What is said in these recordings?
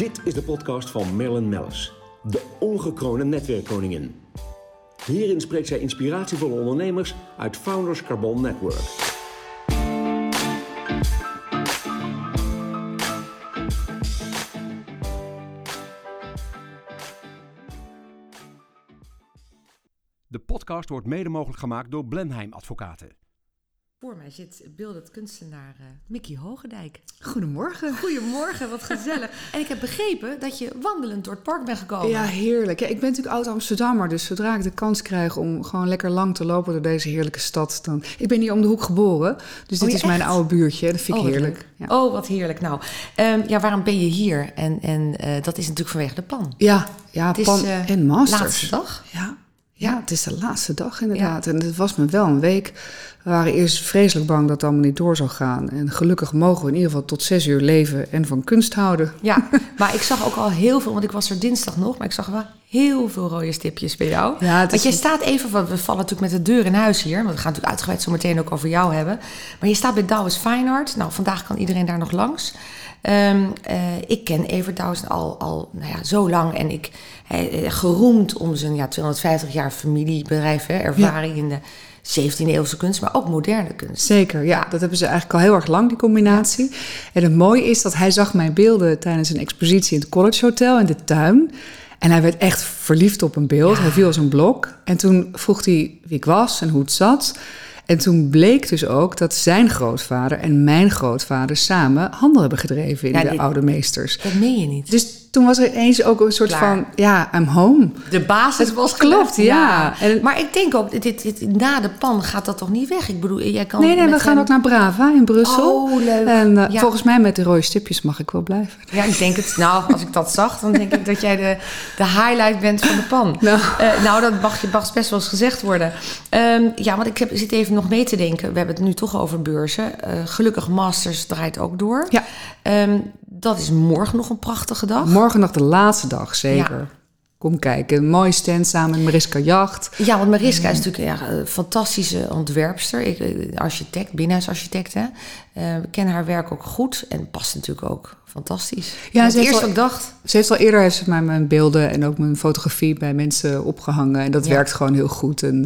Dit is de podcast van Marilyn Mellis, de ongekroonde netwerkkoningin. Hierin spreekt zij inspiratievolle ondernemers uit Founders Carbon Network. De podcast wordt mede mogelijk gemaakt door Blenheim Advocaten. Voor mij zit beeldend kunstenaar uh, Mickey Hogendijk. Goedemorgen. Goedemorgen, wat gezellig. en ik heb begrepen dat je wandelend door het park bent gekomen. Ja, heerlijk. Ja, ik ben natuurlijk oud-Amsterdammer, dus zodra ik de kans krijg om gewoon lekker lang te lopen door deze heerlijke stad, dan... Ik ben hier om de hoek geboren, dus Oh, dit is mijn oude buurtje. Dat vind ik Oh, heerlijk. Ja. Oh, wat heerlijk. Nou, ehm, ja, waarom ben je hier? En, en eh, dat is natuurlijk vanwege de pan. Ja, ja, Het is pan eh, en masters. laatste dag. Ja. Ja, het is de laatste dag inderdaad. En het was me wel een week. We waren eerst vreselijk bang dat het allemaal niet door zou gaan. En gelukkig mogen we in ieder geval tot zes uur leven en van kunst houden. Ja, maar ik zag ook al heel veel, want ik was er dinsdag nog, maar ik zag wel heel veel rode stipjes bij jou. Ja, het want is jij een- staat even, want we vallen natuurlijk met de deur in huis hier, want we gaan natuurlijk uitgebreid zo meteen ook over jou hebben. Maar je staat bij Douwes Fine Art. Nou, vandaag kan iedereen daar nog langs. Ehm, eh, ik ken Evert al, al nou ja, zo lang en ik hij, eh, geroemd om zijn ja, 250 jaar familiebedrijf, hè, ervaring in de 17e eeuwse kunst, maar ook moderne kunst. Zeker, ja. Dat hebben ze eigenlijk al heel erg lang, die combinatie. En het mooie is dat hij zag mijn beelden tijdens een expositie in het College Hotel in de tuin. En hij werd echt verliefd op een beeld. Hij viel als een blok. En toen vroeg hij wie ik was en hoe het zat. En toen bleek dus ook dat zijn grootvader en mijn grootvader samen handel hebben gedreven in Ja, de dit- oude meesters. Dat meen je niet. Dus toen was er ineens ook een soort Klaar. van, ja, I'm home. De basis Het was klopt, ja. En- Maar ik denk ook, dit, dit, na de pan gaat dat toch niet weg? Ik bedoel, jij kan Nee, nee, we gaan hem- ook naar Brava in Brussel. Oh, leuk. En eh, Ja. volgens mij met de rode stipjes mag ik wel blijven. Ja, ik denk het. Nou, als ik dat zag, dan denk ik dat jij de, de highlight bent van de pan. Nou. Eh, nou, dat mag, je- mag best wel eens gezegd worden. Ehm, ja, want ik heb, zit even nog mee te denken. We hebben het nu toch over beurzen. Eh, gelukkig Masters draait ook door. Ja. Ehm, dat is morgen nog een prachtige dag. Morgen nog de laatste dag, zeker. Ja. Kom kijken. Een mooie stand samen met Mariska Jacht. Ja, want Mariska is natuurlijk ja, een fantastische ontwerpster. Ik, eh, architect, binnenhuisarchitect. Hè. Eh, we kennen haar werk ook goed en past natuurlijk ook fantastisch. Ja, ze ik dacht, Ze heeft al eerder heeft ze mij mijn beelden en ook mijn fotografie bij mensen opgehangen. En dat Ja. werkt gewoon heel goed. En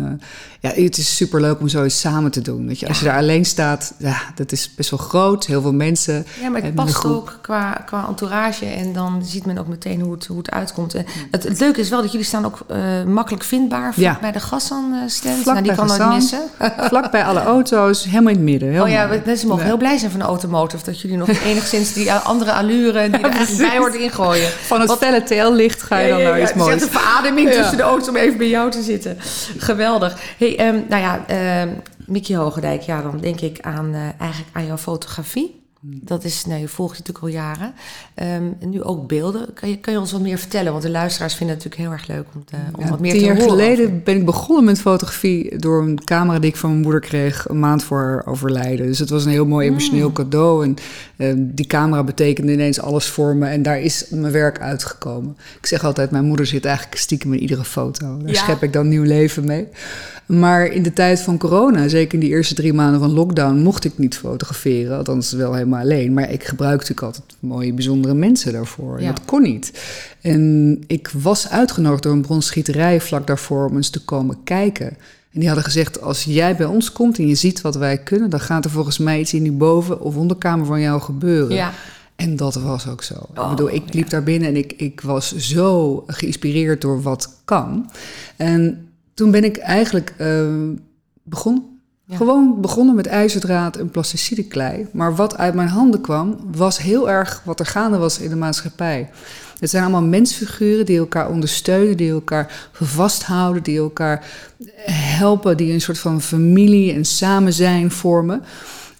eh, ja, het is super leuk om zoiets samen te doen. Weet je, als je daar alleen staat, ja, dat is best wel groot. Heel veel mensen. Ja, maar het past ook qua, qua entourage en dan ziet men ook meteen hoe het, hoe het uitkomt. En het, het leuke is wel dat jullie staan ook eh, makkelijk vindbaar vlak Ja. bij de Gassan-stand. Vlak Nou, die kan nooit Gassan. missen. Vlak bij alle auto's, helemaal in het midden. Heel Oh ja, mooi. ze mogen heel blij zijn van de automotive. Dat jullie nog enigszins die eh, andere allure die er eigenlijk bij hoort ingooien. Van het felle teellicht ga je dan naar iets moois. echt een verademing Ja. tussen de auto's om even bij jou te zitten. Geweldig. Hey, ehm, nou ja, ehm Mickey Hogendijk, ja, dan denk ik aan, eh, eigenlijk aan jouw fotografie. Dat is, nou, je volgt je natuurlijk al jaren. Ehm, en nu ook beelden. Kan je, kan je ons wat meer vertellen? Want de luisteraars vinden het natuurlijk heel erg leuk om, te, om Ja, wat meer tien te jaar horen. geleden over. ben ik begonnen met fotografie door een camera die ik van mijn moeder kreeg een maand voor haar overlijden. Dus het was een heel mooi emotioneel Mm. cadeau. En eh, die camera betekende ineens alles voor me. En daar is mijn werk uitgekomen. Ik zeg altijd, mijn moeder zit eigenlijk stiekem in iedere foto. Daar Ja. schep ik dan nieuw leven mee. Maar in de tijd van corona, zeker in die eerste drie maanden van lockdown, mocht ik niet fotograferen. Althans wel helemaal alleen. Maar ik gebruik natuurlijk altijd mooie, bijzondere mensen daarvoor. En Ja. dat kon niet. En ik was uitgenodigd door een bronsschieterij vlak daarvoor om eens te komen kijken. En die hadden gezegd, als jij bij ons komt en je ziet wat wij kunnen... dan gaat er volgens mij iets in die boven- of onderkamer van jou gebeuren. Ja. En dat was ook zo. Oh, ik bedoel, ik liep daar binnen en ik, ik was zo geïnspireerd door wat kan. En toen ben ik eigenlijk eh, begonnen. Ja. Gewoon begonnen met ijzerdraad en plasticide klei. Maar wat uit mijn handen kwam, was heel erg wat er gaande was in de maatschappij. Het zijn allemaal mensfiguren die elkaar ondersteunen, die elkaar vasthouden, die elkaar helpen, die een soort van familie en samen zijn vormen.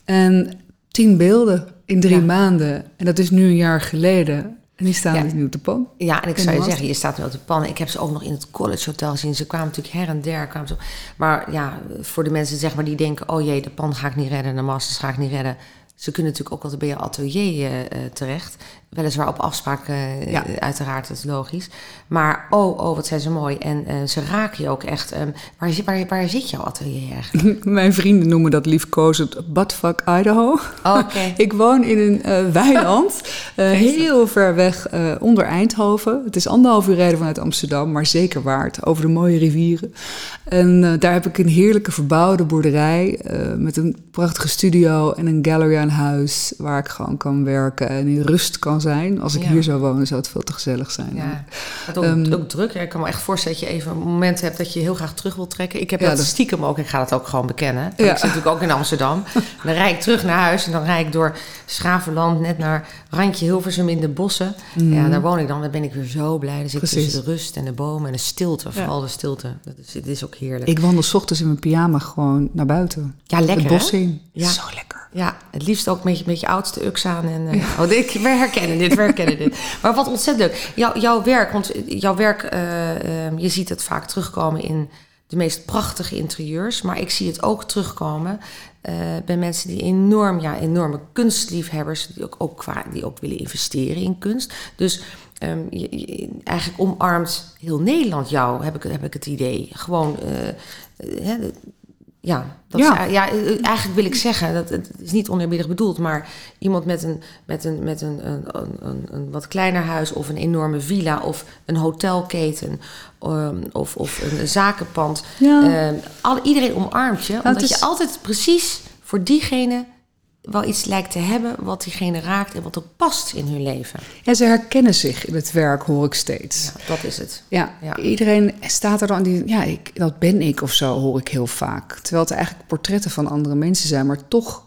En tien beelden in drie Ja. maanden. En dat is nu een jaar geleden. En die staan Ja. dus nu op de pan. Ja, en ik zou je zeggen, je staat nu op de pan. Ik heb ze ook nog in het college hotel gezien. Ze kwamen natuurlijk her en der. Kwamen ze, maar ja, voor de mensen zeg maar, die denken... oh jee, de pan ga ik niet redden, de masters ga ik niet redden. Ze kunnen natuurlijk ook altijd bij je atelier eh, terecht. Weliswaar op afspraak, eh, Ja. uiteraard, dat is logisch. Maar oh, oh, wat zijn ze mooi. En ze raken je ook echt. Ehm, waar, zit- waar, waar zit jouw atelier eigenlijk? Mijn vrienden noemen dat liefkozend Buttfuck Idaho. Oké. Ik woon in een weiland heel ver weg uh, onder Eindhoven. Het is anderhalf uur rijden vanuit Amsterdam, maar zeker waard. Over de mooie rivieren. En uh, daar heb ik een heerlijke verbouwde boerderij. met een prachtige studio en een gallery huis. Waar ik gewoon kan werken en in rust kan zijn. Als ik ja. hier zou wonen, zou het veel te gezellig zijn. Ja, het ook, um, ook druk. Ik kan me echt voorstellen dat je even een moment hebt dat je heel graag terug wilt trekken. Ik heb ja, dat, dat stiekem ook. Ik ga dat ook gewoon bekennen. Ja. Ik zit natuurlijk ook in Amsterdam. dan rijd ik terug naar huis en dan rijd ik door Schavenland net naar Randje Hilversum in de bossen. Mm. Ja, daar woon ik dan. Dan ben ik weer zo blij. Dan zit ik tussen de rust en de bomen en de stilte. Vooral de stilte. Dat is, het is ook heerlijk. Ik wandel s ochtends in mijn pyjama gewoon naar buiten. Ja, lekker Het bos in. Ja. Zo lekker. Ja, het liefst ook met je, met je oudste ux aan. En, uh, oh, dit, we herkennen dit, we herkennen dit. Maar wat ontzettend leuk. Jouw, jouw werk, want jouw werk, uh, um, je ziet het vaak terugkomen in de meest prachtige interieurs. Maar ik zie het ook terugkomen uh, bij mensen die enorm, ja, enorme kunstliefhebbers, die ook, ook, qua, die ook willen investeren in kunst. Dus um, je, je, eigenlijk omarmt heel Nederland jou, heb ik, heb ik het idee. Gewoon, ja, dat ja. Is, ja, eigenlijk wil ik zeggen, dat het is niet oneerbiedig bedoeld, maar iemand met een, met een, met een, een, een, een wat kleiner huis of een enorme villa of een hotelketen um, of, of een zakenpand. Ja. Um, al, iedereen omarmt je, omdat is... je altijd precies voor diegene wel iets lijkt te hebben wat diegene raakt en wat ook past in hun leven. En ze herkennen zich in het werk, hoor ik steeds. Ja, dat is het. Ja, ja. iedereen staat er dan die, ja, ik, dat ben ik of zo, hoor ik heel vaak. Terwijl het eigenlijk portretten van andere mensen zijn, maar toch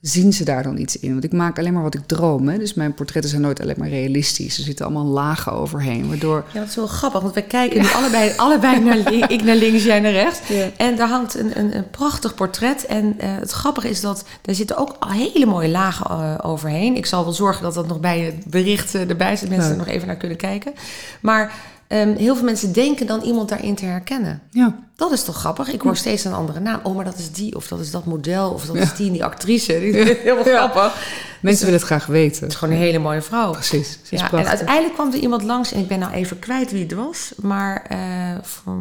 zien ze daar dan iets in? Want ik maak alleen maar wat ik droom. Hè? Dus mijn portretten zijn nooit alleen maar realistisch. Er zitten allemaal lagen overheen. Waardoor... Ja, dat is wel grappig. Want we kijken nu allebei, allebei naar links. Ik naar links, jij naar rechts. Ja. En daar hangt een, een, een prachtig portret. En uh, het grappige is dat daar zitten ook hele mooie lagen uh, overheen. Ik zal wel zorgen dat dat nog bij het bericht uh, erbij zit. Mensen er nog even naar kunnen kijken. Maar um, heel veel mensen denken dan iemand daarin te herkennen. Ja. Dat is toch grappig? Ik hoor steeds een andere naam. Oh, maar dat is die, of dat is dat model, of dat is die, die actrice. Die is heel grappig. Mensen willen het graag weten. Het is gewoon een hele mooie vrouw. Precies. Ze is ja, en uiteindelijk kwam er iemand langs, en ik ben nou even kwijt wie het was, maar uh, voor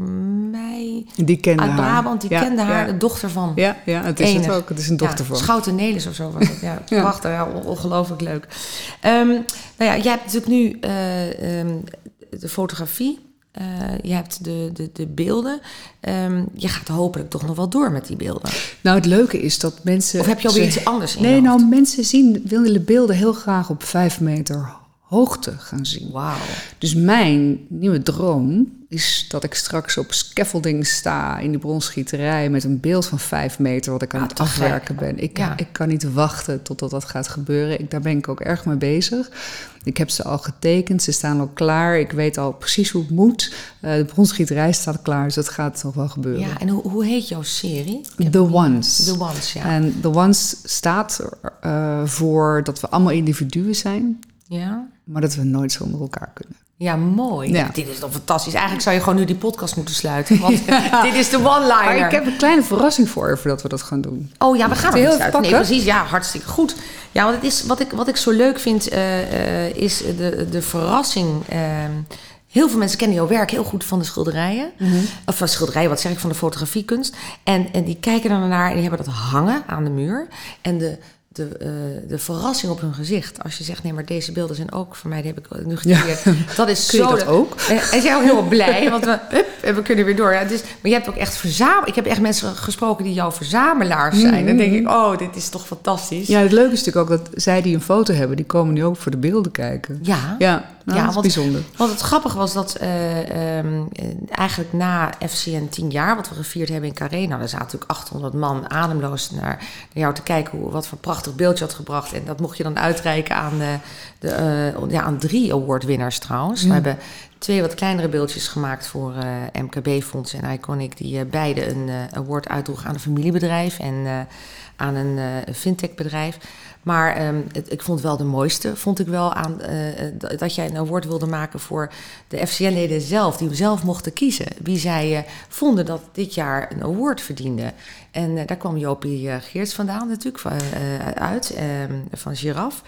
mij. Die kende uit haar. Brabant, die ja, kende haar, ja. de dochter van. Ja, ja het is het ook. Het is een dochter van. Schouten Nelis of zo was het. Ja, prachtig. Ja, ongelooflijk leuk. Um, nou ja, jij hebt natuurlijk nu uh, um, de fotografie. Uh, je hebt de, de, de beelden. Um, je gaat hopelijk toch nog wel door met die beelden. Nou, het leuke is dat mensen. Of heb je alweer iets anders in? Nee, nou, mensen zien, willen beelden heel graag op vijf meter hoogte gaan zien. Wauw. Dus mijn nieuwe droom is dat ik straks op scaffolding sta in die bronsgieterij met een beeld van vijf meter wat ik aan Ah, het afwerken gek. ben. Ik, Ja. ik kan niet wachten totdat dat gaat gebeuren. Ik, daar ben ik ook erg mee bezig. Ik heb ze al getekend, ze staan al klaar. Ik weet al precies hoe het moet. Eh, de bronsgieterij staat klaar, dus dat gaat nog wel gebeuren. Ja, en hoe, hoe heet jouw serie? The Ones. The Ones, ja. En The Ones staat uh, voor dat we allemaal individuen zijn, ja. maar dat we nooit zonder elkaar kunnen. Ja, mooi. Ja. Dit is toch fantastisch. Eigenlijk zou je gewoon nu die podcast moeten sluiten. Want dit is de one-liner. Maar ik heb een kleine verrassing voor je voordat we dat gaan doen. Oh ja, we gaan Heel even sluiten. Nee, precies. Ja, hartstikke goed. Ja, want het is, wat, ik, wat ik zo leuk vind, eh, eh, is de, de verrassing. ehm, heel veel mensen kennen jouw werk heel goed van de schilderijen. Of van schilderijen, wat zeg ik, van de fotografiekunst. En, en die kijken er naar en die hebben dat hangen aan de muur. En de, de, eh, de verrassing op hun gezicht. Als je zegt, nee, maar deze beelden zijn ook voor mij, die heb ik nu gecreëerd. Dat is Kun zo dat ook? En en zijn ook heel blij, want we, hup, en we kunnen weer door. Ja, dus, maar je hebt ook echt verzameld. Ik heb echt mensen gesproken die jouw verzamelaars zijn. Dan denk ik, oh, dit is toch fantastisch. Ja, het leuke is natuurlijk ook dat zij die een foto hebben, die komen nu ook voor de beelden kijken. Ja. Ja, nou, Ja, dat is want- bijzonder. Want het grappige was dat eh, ehm, eh, eigenlijk na FCN 10 jaar, wat we gevierd hebben in Carré, nou, daar zaten natuurlijk 800 man ademloos naar, naar jou te kijken hoe, wat voor prachtig beeld je had gebracht. En dat mocht je dan uitreiken aan, eh, de, eh, ja, aan drie awardwinnaars trouwens. We hebben twee wat kleinere beeldjes gemaakt voor eh, MKB-fonds en Iconic, die beide een award uitdroegen aan een familiebedrijf en aan een fintech-bedrijf. Maar ehm, ik vond wel de mooiste, vond ik wel aan eh, eh, dat- jij een award wilde maken voor de FCN-leden zelf, die zelf mochten kiezen wie zij eh, vonden dat dit jaar een award verdiende. En daar kwam Jopie Geerts vandaan natuurlijk, uit, ehm, van Giraf.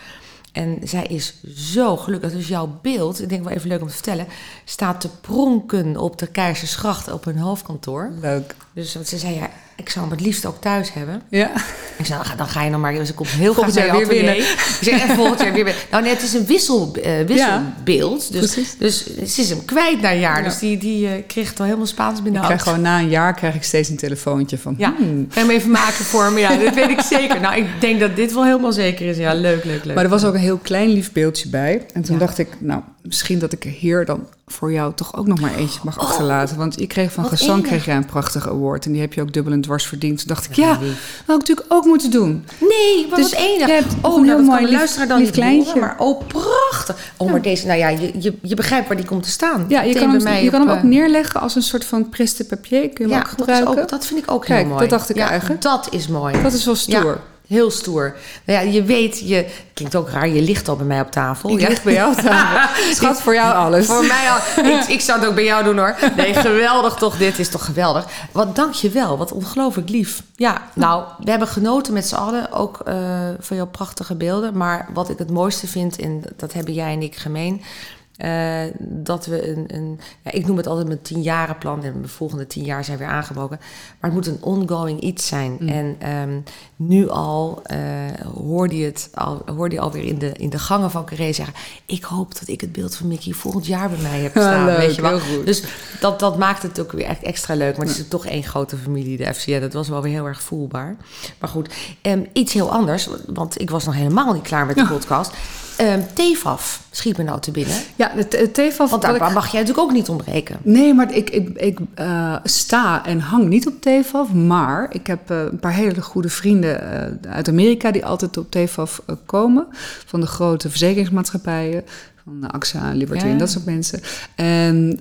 En zij is zo gelukkig. Dus jouw beeld, ik denk wel even leuk om te vertellen, staat te pronken op de Keizersgracht op hun hoofdkantoor. Leuk. Dus wat ze zei, ja, ik zou hem het liefst ook thuis hebben. Ja. Ik zei, dan ga je nog maar. Ze komt heel Volgend graag jaar weer. Ik en volgend jaar weer winnen. Nou nee, het is een wissel, eh, wisselbeeld. dus, precies. dus ze is hem kwijt na een jaar. Ja. Dus die, die eh, kreeg het al helemaal Spaans Ik benauwd. krijg gewoon na een jaar krijg ik steeds een telefoontje van... Ja, hmm. ga je hem even maken voor me? Ja, dat weet ik zeker. Nou, ik denk dat dit wel helemaal zeker is. Ja, leuk, leuk, leuk. Maar er was ook een heel klein lief beeldje bij. En toen Ja. dacht ik, nou, misschien dat ik er hier dan voor jou toch ook nog maar eentje mag achterlaten. Want je kreeg van Oh, Gezang kreeg jij een prachtige award. En die heb je ook dubbel en dwars verdiend. Toen dacht ik, ja, dat had ik natuurlijk ook moeten doen. Nee, wat Dus wat enig. je hebt oh, een nou, heel dat mooi lief- luisteraar dan lief kleintje. maar oh, prachtig. Oh, maar deze, nou ja, je, je, je begrijpt waar die komt te staan. Ja, je kan, hem, mij je kan hem ook eh, neerleggen als een soort van preste papier. Kun je hem Ja, ook dat, gebruiken. ook, dat vind ik ook Kijk, heel mooi. dat dacht ik ja, eigenlijk. Dat is mooi. Dat is wel stoer. Heel stoer. Nou ja, je weet, je klinkt ook raar, je ligt al bij mij op tafel. Ik ja. bij jou op tafel. Schat, voor jou alles. Voor mij al. Ik, ik zou het ook bij jou doen hoor. Nee, geweldig toch. Dit is toch geweldig. Wat dank je wel. Wat ongelooflijk lief. Ja, nou, we hebben genoten met z'n allen. Ook eh, van jouw prachtige beelden. Maar wat ik het mooiste vind, en dat hebben jij en ik gemeen. Eh, dat we een, een ja, ik noem het altijd mijn tienjarenplan en de volgende tien jaar zijn weer aangebroken. Maar het moet een ongoing iets zijn. En ehm, nu al eh, hoorde je het al, hoorde je alweer in de, in de gangen van Carré zeggen: Ik hoop dat ik het beeld van Mickey volgend jaar bij mij heb Ja, staan. leuk, weet je wel? goed. Dus dat, dat maakt het ook weer echt extra leuk. Maar het is toch één grote familie, de FCN. Dat was wel weer heel erg voelbaar. Maar goed, ehm, iets heel anders. Want ik was nog helemaal niet klaar met de podcast. Ehm TEFAF schiet me nou te binnen. Ja, het, het TEFAF... Want daar ik- mag jij natuurlijk ook niet ontbreken. Nee, maar ik, ik, ik eh, sta en hang niet op TEFAF. Maar ik heb eh, een paar hele goede vrienden eh, uit Amerika... die altijd op TEFAF komen. Van de grote verzekeringsmaatschappijen. Van AXA, Liberty Ja. en dat soort mensen. En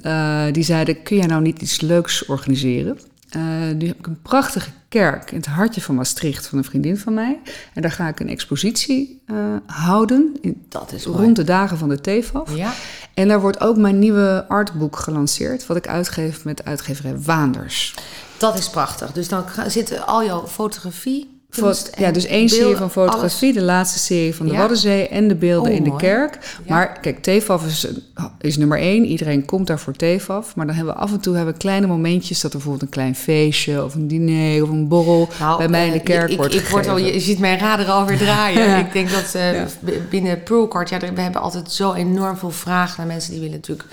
die zeiden, kun jij nou niet iets leuks organiseren? Eh, nu heb ik een prachtige kerk in het hartje van Maastricht... van een vriendin van mij. En daar ga ik een expositie eh, houden... In, Dat is mooi. rond de dagen van de TEFAF. Ja. En daar wordt ook mijn nieuwe artboek gelanceerd, wat ik uitgeef met uitgeverij Waanders. Dat is prachtig. Dus dan zitten al jouw fotografie. Kunst ja, dus één serie van fotografie, de laatste serie van de Ja. Waddenzee en de beelden Oh, in de mooi. kerk. Ja. Maar kijk, TEFAF is, is nummer één. Iedereen komt daar voor TEFAF. Maar dan hebben we af en toe hebben we kleine momentjes dat er bijvoorbeeld een klein feestje of een diner of een borrel Nou, bij mij in de eh, kerk ik, wordt ik word al, je ziet mijn radar alweer draaien. Ja. Ik denk dat b- binnen Pearlcard, ja, we hebben altijd zo enorm veel vragen naar mensen die willen natuurlijk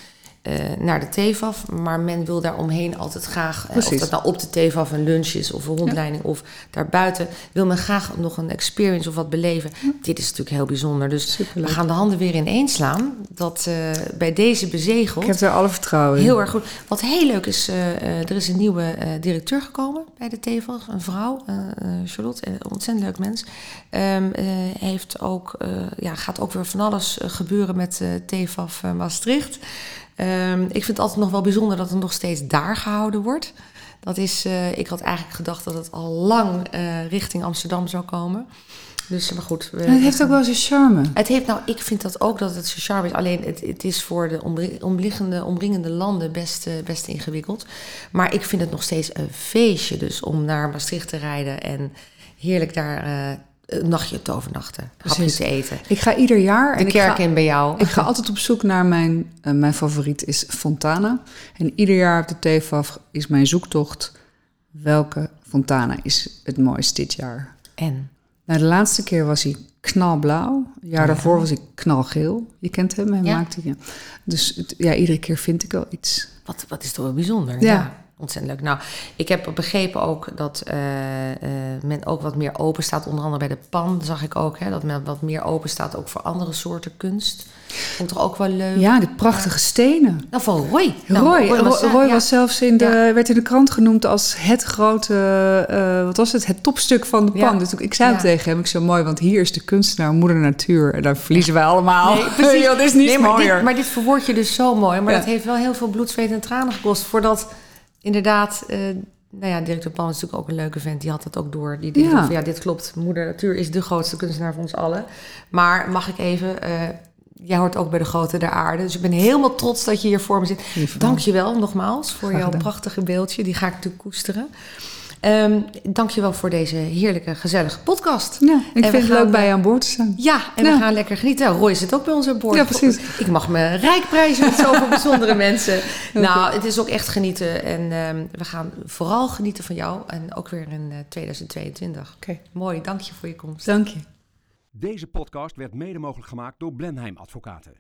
eh, naar de TEFAF. Maar men wil daar omheen altijd graag, eh, of dat nou op de TEFAF een lunch is of een rondleiding of daarbuiten, wil men graag nog een experience of wat beleven. Dit is natuurlijk heel bijzonder. Dus Superleuk. we gaan de handen weer in slaan. Dat eh, bij deze bezegeld. Ik heb er alle vertrouwen in. Heel erg goed. Wat heel leuk is, er is een nieuwe directeur gekomen bij de TEFAF. Een vrouw, Charlotte, een ontzettend leuk mens. Ehm, eh, heeft ook, ja, gaat ook weer van alles gebeuren met eh, Maastricht. Ehm, ik vind het altijd nog wel bijzonder dat het nog steeds daar gehouden wordt. Dat is, eh, ik had eigenlijk gedacht dat het al lang eh, richting Amsterdam zou komen. Dus, maar goed. we- het heeft ook wel zijn charme. het heeft nou, ik vind dat ook dat het zo charme is. Alleen het, het is voor de omliggende, omringende landen best, eh, best ingewikkeld. Maar ik vind het nog steeds een feestje. Dus om naar Maastricht te rijden en heerlijk daar eh, een nachtje te overnachten. Hapjes Precies. te eten. Ik ga ieder jaar... De en ik kerk ga- in bij jou. Ik ga altijd op zoek naar mijn, eh, mijn favoriet is Fontana. En ieder jaar op de TFAF is mijn zoektocht... welke Fontana is het mooist dit jaar? En? Nou, de laatste keer was hij knalblauw. Jaar daarvoor was hij knalgeel. Je kent hem, hij Ja. maakt die. Dus het- ja, iedere keer vind ik wel iets. Wat, wat is toch wel bijzonder. Ja. Ontzettend leuk. Nou, ik heb begrepen ook dat eh, eh, men ook wat meer open staat. Onder andere bij de PAN zag ik ook. Hè, dat men wat meer open staat ook voor andere soorten kunst. Vond toch ook wel leuk. Ja, die prachtige stenen. Nou, van Roy. Nou, Roy, Roy, was, Roy ja. was zelfs in de, Ja. werd in de krant genoemd als het grote, eh, wat was het, het topstuk van de pan. Ja. Dus ik zei het tegen hem, ik zo mooi, want hier is de kunstenaar, moeder natuur. En daar verliezen wij allemaal. Nee, precies. dat is niet Nee, maar mooier. Dit, maar dit verwoord je dus zo mooi. Maar dat heeft wel heel veel bloed, zweet en tranen gekost. Voordat inderdaad... eh, nou ja, directeur Pan is natuurlijk ook een leuke vent. Die had het ook door. Die dacht Ja. van, ja, dit klopt. Moeder Natuur is de grootste kunstenaar van ons allen. Maar mag ik even... eh, jij hoort ook bij de grote der aarde. Dus ik ben helemaal trots dat je hier voor me zit. Dank je wel nogmaals voor Graag jouw gedaan. prachtige beeldje. Die ga ik natuurlijk koesteren. Ehm dankjewel voor deze heerlijke, gezellige podcast. Ja, ik En vind het leuk bij eh, je aan boord te zijn. Ja, en Ja. we gaan lekker genieten. Roy zit ook bij ons aan boord. Ja, precies. Ik mag me rijk prijzen met zoveel bijzondere mensen. Nou, het is ook echt genieten. En ehm, we gaan vooral genieten van jou. En ook weer in eh, 2022. Oké, Mooi, dank je voor je komst. dank je. Deze podcast werd mede mogelijk gemaakt door Blenheim Advocaten.